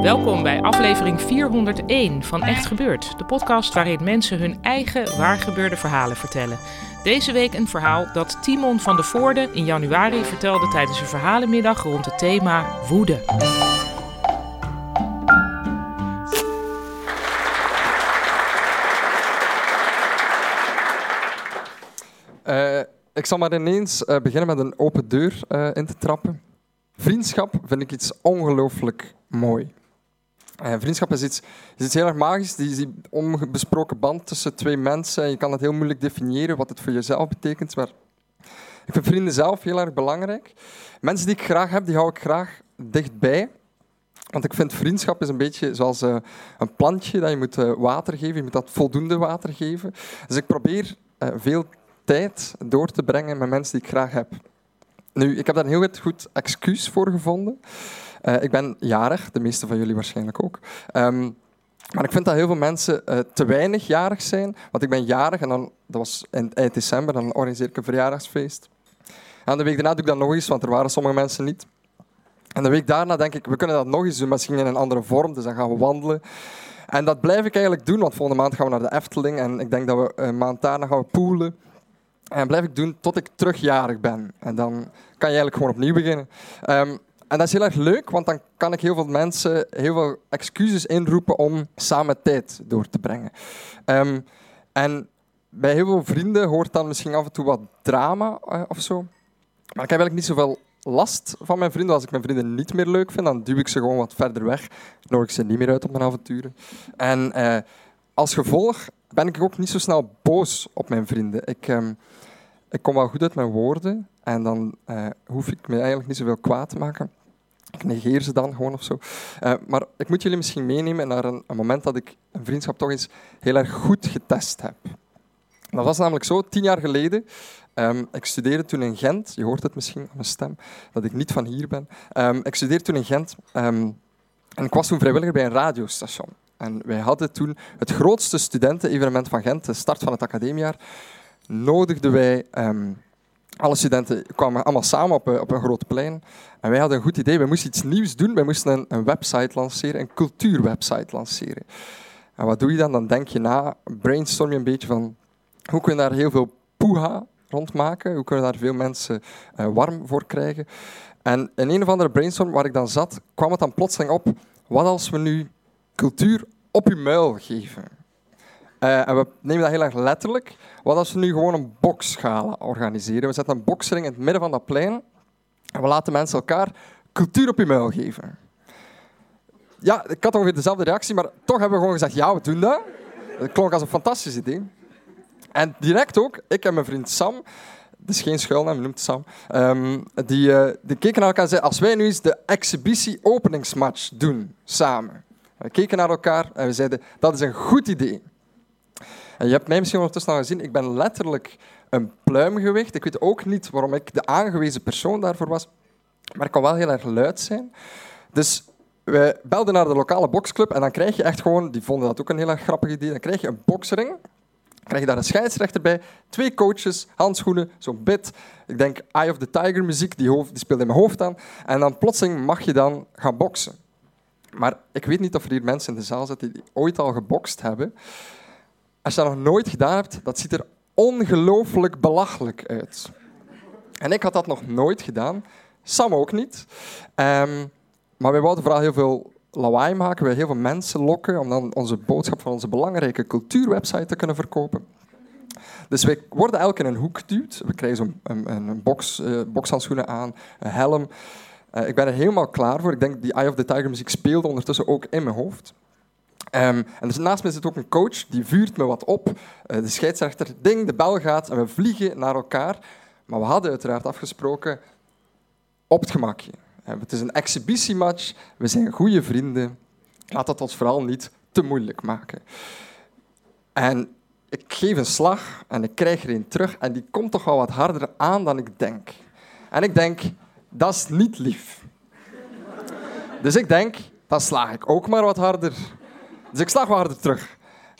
Welkom bij aflevering 401 van Echt Gebeurd, de podcast waarin mensen hun eigen waargebeurde verhalen vertellen. Deze week een verhaal dat Timon van de Voorde in januari vertelde tijdens een verhalenmiddag rond het thema woede. Uh, ik zal maar ineens uh, beginnen met een open deur uh, in te trappen. Vriendschap vind ik iets ongelooflijk mooi. Uh, vriendschap is iets, is iets heel erg magisch. Die, die onbesproken band tussen twee mensen. Je kan het heel moeilijk definiëren wat het voor jezelf betekent. Maar ik vind vrienden zelf heel erg belangrijk. Mensen die ik graag heb, die hou ik graag dichtbij. Want ik vind vriendschap is een beetje zoals uh, een plantje dat je moet uh, water geven. Je moet dat voldoende water geven. Dus ik probeer veel tijd door te brengen met mensen die ik graag heb. Nu, ik heb daar een heel goed excuus voor gevonden. Uh, ik ben jarig, de meeste van jullie waarschijnlijk ook. Um, maar ik vind dat heel veel mensen uh, te weinig jarig zijn. Want ik ben jarig en dan, dat was in eind december, dan organiseer ik een verjaardagsfeest. En de week daarna doe ik dat nog eens, want er waren sommige mensen niet. En de week daarna denk ik, we kunnen dat nog eens doen, misschien in een andere vorm. Dus dan gaan we wandelen. En dat blijf ik eigenlijk doen, want volgende maand gaan we naar de Efteling. En ik denk dat we een maand daarna gaan we poelen. En blijf ik doen tot ik terugjarig ben. En dan kan je eigenlijk gewoon opnieuw beginnen. Um, en dat is heel erg leuk, want dan kan ik heel veel mensen heel veel excuses inroepen om samen tijd door te brengen. Um, en bij heel veel vrienden hoort dan misschien af en toe wat drama uh, of zo. Maar ik heb eigenlijk niet zoveel last van mijn vrienden. Als ik mijn vrienden niet meer leuk vind, dan duw ik ze gewoon wat verder weg. Nodig ik ze niet meer uit op mijn avonturen. En uh, als gevolg ben ik ook niet zo snel boos op mijn vrienden. Ik, um, ik kom wel goed uit mijn woorden en dan uh, hoef ik me eigenlijk niet zoveel kwaad te maken. Ik negeer ze dan gewoon of zo. Uh, maar ik moet jullie misschien meenemen naar een, een, moment dat ik een vriendschap toch eens heel erg goed getest heb. Dat was namelijk zo, tien jaar geleden. Um, ik studeerde toen in Gent. Je hoort het misschien aan mijn stem, dat ik niet van hier ben. Um, ik studeerde toen in Gent. Um, en ik was toen vrijwilliger bij een radiostation. En wij hadden toen het grootste studentenevenement van Gent, de start van het academiejaar nodigden wij alle studenten kwamen allemaal samen op, op een grote plein. En wij hadden een goed idee. We moesten iets nieuws doen. Wij moesten een, een website lanceren, een cultuurwebsite lanceren. En wat doe je dan? Dan denk je na, brainstorm je een beetje van hoe kunnen we daar heel veel poeha rond maken? Hoe kunnen we daar veel mensen uh, warm voor krijgen? En in een of andere brainstorm waar ik dan zat, kwam het dan plotseling op, wat als we nu cultuur op je muil geven? Uh, en we nemen dat heel erg letterlijk. Wat als we nu gewoon een gaan organiseren? We zetten een boksring in het midden van dat plein en we laten mensen elkaar cultuur op je muil geven. Ja, ik had ongeveer dezelfde reactie, maar toch hebben we gewoon gezegd, ja, we doen dat. Dat klonk als een fantastisch idee. En direct ook, ik en mijn vriend Sam, dat is geen schuilnaam, noemt Sam, um, die, uh, die keken naar elkaar en zeiden, als wij nu eens de exhibitie-openingsmatch doen, samen. We keken naar elkaar en we zeiden, dat is een goed idee. Je hebt mij misschien ondertussen al gezien, ik ben letterlijk een pluimgewicht. Ik weet ook niet waarom ik de aangewezen persoon daarvoor was, maar ik kan wel heel erg luid zijn. Dus wij belden naar de lokale boxclub en dan krijg je echt gewoon, die vonden dat ook een heel erg grappig idee, dan krijg je een boksring, krijg je daar een scheidsrechter bij, twee coaches, handschoenen, zo'n bit. Ik denk Eye of the Tiger muziek, die, die speelt in mijn hoofd aan. En dan plotseling mag je dan gaan boksen. Maar ik weet niet of er hier mensen in de zaal zitten die ooit al gebokst hebben. Als je dat nog nooit gedaan hebt, dat ziet er ongelooflijk belachelijk uit. En ik had dat nog nooit gedaan. Sam ook niet. Um, maar wij wilden vooral heel veel lawaai maken, wij heel veel mensen lokken om dan onze boodschap van onze belangrijke cultuurwebsite te kunnen verkopen. Dus wij worden elk in een hoek geduwd. We krijgen zo'n een, een box, uh, bokshandschoenen aan, een helm. Uh, ik ben er helemaal klaar voor. Ik denk die Eye of the Tiger muziek speelde ondertussen ook in mijn hoofd. Um, en dus naast me zit ook een coach, die vuurt me wat op. Uh, de scheidsrechter, ding, de bel gaat en we vliegen naar elkaar. Maar we hadden uiteraard afgesproken op het gemakje. Uh, het is een exhibitiematch, we zijn goede vrienden. Laat dat ons vooral niet te moeilijk maken. En ik geef een slag en ik krijg er een terug en die komt toch wel wat harder aan dan ik denk. En ik denk, dat is niet lief. Dus ik denk, dan sla ik ook maar wat harder. Dus ik slag wat harder terug.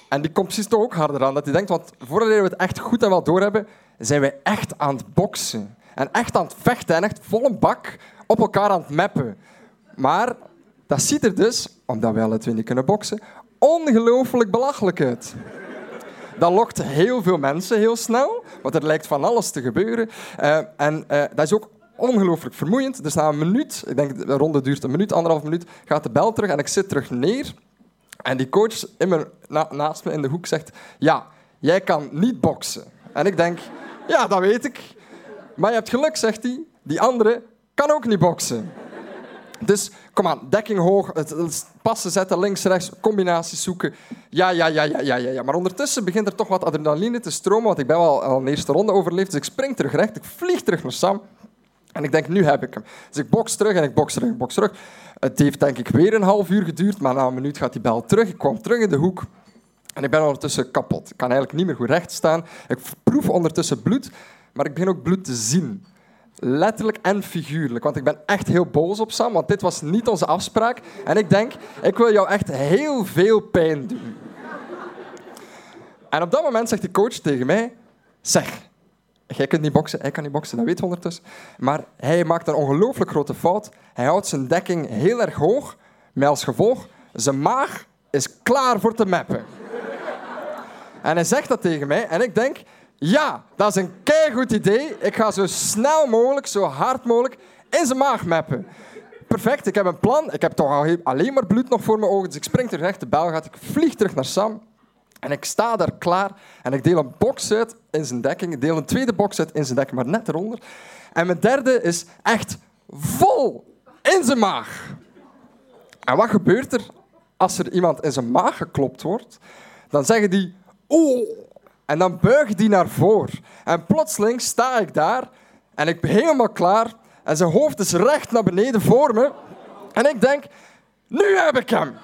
En die komt precies toch ook harder aan. Dat hij denkt, want voordat we het echt goed en wel doorhebben, zijn wij echt aan het boksen. En echt aan het vechten. En echt vol een bak op elkaar aan het mappen. Maar Dat ziet er dus, omdat wij alle twee niet kunnen boksen, ongelooflijk belachelijk uit. Dat lokt heel veel mensen heel snel, want er lijkt van alles te gebeuren. Uh, en uh, dat is ook ongelooflijk vermoeiend. Dus na een minuut, ik denk de ronde duurt een minuut, anderhalf minuut, gaat de bel terug en ik zit terug neer. En die coach in mijn, na, naast me in de hoek zegt, ja, jij kan niet boksen. En ik denk, ja, dat weet ik. Maar je hebt geluk, zegt hij, die andere kan ook niet boksen. Dus kom aan, dekking hoog, het, passen zetten, links, rechts, combinaties zoeken. Ja, ja, ja, ja, ja, ja, ja. Maar ondertussen begint er toch wat adrenaline te stromen, want ik ben wel al een eerste ronde overleefd. Dus ik spring terug recht, ik vlieg terug naar Sam. En ik denk, nu heb ik hem. Dus ik box terug en ik box terug, box terug. Het heeft denk ik weer een half uur geduurd, maar na een minuut gaat die bel terug. Ik kwam terug in de hoek en ik ben ondertussen kapot. Ik kan eigenlijk niet meer goed recht staan. Ik proef ondertussen bloed, maar ik begin ook bloed te zien. Letterlijk en figuurlijk. Want ik ben echt heel boos op Sam, want dit was niet onze afspraak. En ik denk, ik wil jou echt heel veel pijn doen. En op dat moment zegt de coach tegen mij, zeg, jij kunt niet boksen, hij kan niet boksen, dat weet ondertussen. Maar hij maakt een ongelooflijk grote fout. Hij houdt zijn dekking heel erg hoog, met als gevolg, zijn maag is klaar voor te mappen. En hij zegt dat tegen mij en ik denk, ja, dat is een keigoed idee. Ik ga zo snel mogelijk, zo hard mogelijk in zijn maag mappen. Perfect, ik heb een plan. Ik heb toch al alleen maar bloed nog voor mijn ogen. Dus ik spring terug, de bel gaat. Ik vlieg terug naar Sam. En ik sta daar klaar en ik deel een box uit in zijn dekking. Ik deel een tweede box uit in zijn dekking, maar net eronder. En mijn derde is echt vol in zijn maag. En wat gebeurt er als er iemand in zijn maag geklopt wordt? Dan zeggen die, oeh, en dan buigt die naar voren. En plotseling sta ik daar en ik ben helemaal klaar. En zijn hoofd is recht naar beneden voor me. En ik denk, nu heb ik hem.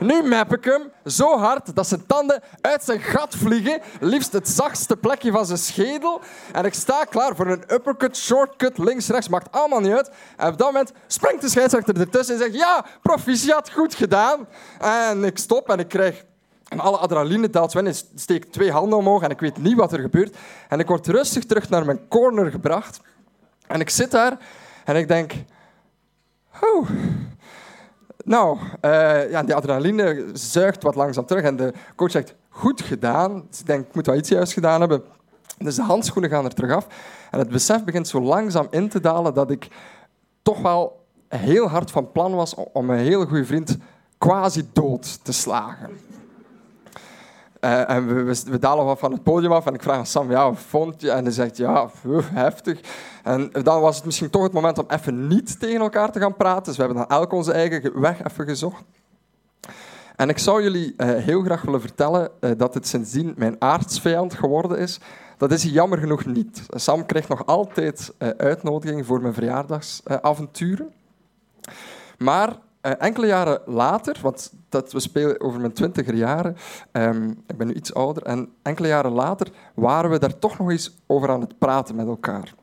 Nu map ik hem zo hard dat zijn tanden uit zijn gat vliegen. Liefst het zachtste plekje van zijn schedel. En ik sta klaar voor een uppercut, shortcut, links, rechts. Maakt allemaal niet uit. En op dat moment springt de scheidsrechter ertussen en zegt... Ja, proficiat, goed gedaan. En ik stop en ik krijg alle adrenaline daalt en steek twee handen omhoog en ik weet niet wat er gebeurt. En ik word rustig terug naar mijn corner gebracht. En ik zit daar en ik denk... Oh, nou, uh, ja, die adrenaline zuigt wat langzaam terug. En de coach zegt, goed gedaan. Ik denk, ik moet wel iets juist gedaan hebben. Dus de handschoenen gaan er terug af. En het besef begint zo langzaam in te dalen dat ik toch wel heel hard van plan was om een hele goede vriend quasi dood te slagen. Uh, en we, we, dalen wat van het podium af en ik vraag aan Sam, ja, vond je? En hij zegt, ja, heftig. En dan was het misschien toch het moment om even niet tegen elkaar te gaan praten. Dus we hebben dan elk onze eigen weg even gezocht. En ik zou jullie uh, heel graag willen vertellen uh, dat het sindsdien mijn aardsvijand geworden is. Dat is hij jammer genoeg niet. Sam krijgt nog altijd uitnodiging voor mijn verjaardagsavonturen. maar enkele jaren later, want dat we spelen over mijn twintiger jaren. Um, ik ben nu iets ouder. En enkele jaren later waren we daar toch nog eens over aan het praten met elkaar.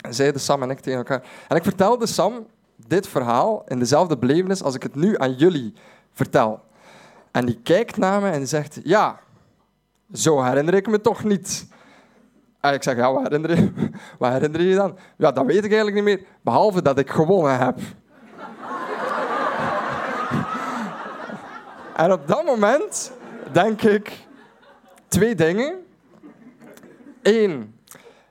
En zeiden Sam en ik tegen elkaar. En ik vertelde Sam dit verhaal in dezelfde belevenis als ik het nu aan jullie vertel. En die kijkt naar me en zegt: Ja, zo herinner ik me toch niet. En ik zeg: Ja, wat herinner je, wat herinner je dan? Ja, dat weet ik eigenlijk niet meer. Behalve dat ik gewonnen heb. En op dat moment denk ik twee dingen. Eén,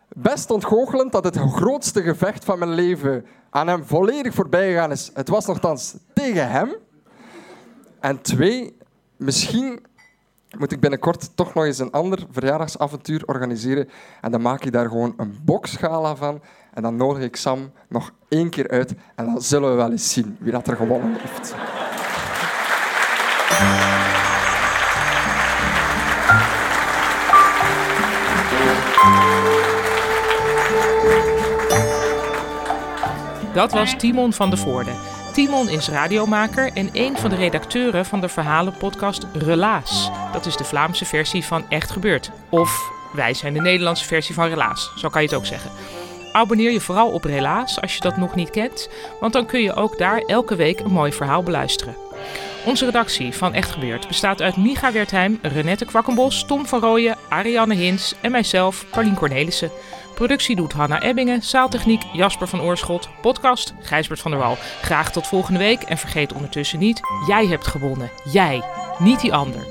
best ontgoochelend dat het grootste gevecht van mijn leven aan hem volledig voorbij gegaan is. Het was nogthans tegen hem. En twee, misschien moet ik binnenkort toch nog eens een ander verjaardagsavontuur organiseren. En dan maak ik daar gewoon een boksgala van. En dan nodig ik Sam nog één keer uit. En dan zullen we wel eens zien wie dat er gewonnen heeft. Dat was Timon van de Voorde. Timon is radiomaker en een van de redacteuren van de verhalenpodcast Relaas. Dat is de Vlaamse versie van Echt Gebeurd. Of wij zijn de Nederlandse versie van Relaas, zo kan je het ook zeggen. Abonneer je vooral op Relaas als je dat nog niet kent, want dan kun je ook daar elke week een mooi verhaal beluisteren. Onze redactie van Echt Gebeurd bestaat uit Micha Wertheim, Renette Kwakkenbos, Tom van Rooyen, Ariane Hins en mijzelf, Paulien Cornelissen. Productie doet Hanna Ebbingen, zaaltechniek Jasper van Oorschot, podcast Gijsbert van der Wal. Graag tot volgende week en vergeet ondertussen niet, jij hebt gewonnen. Jij, niet die ander.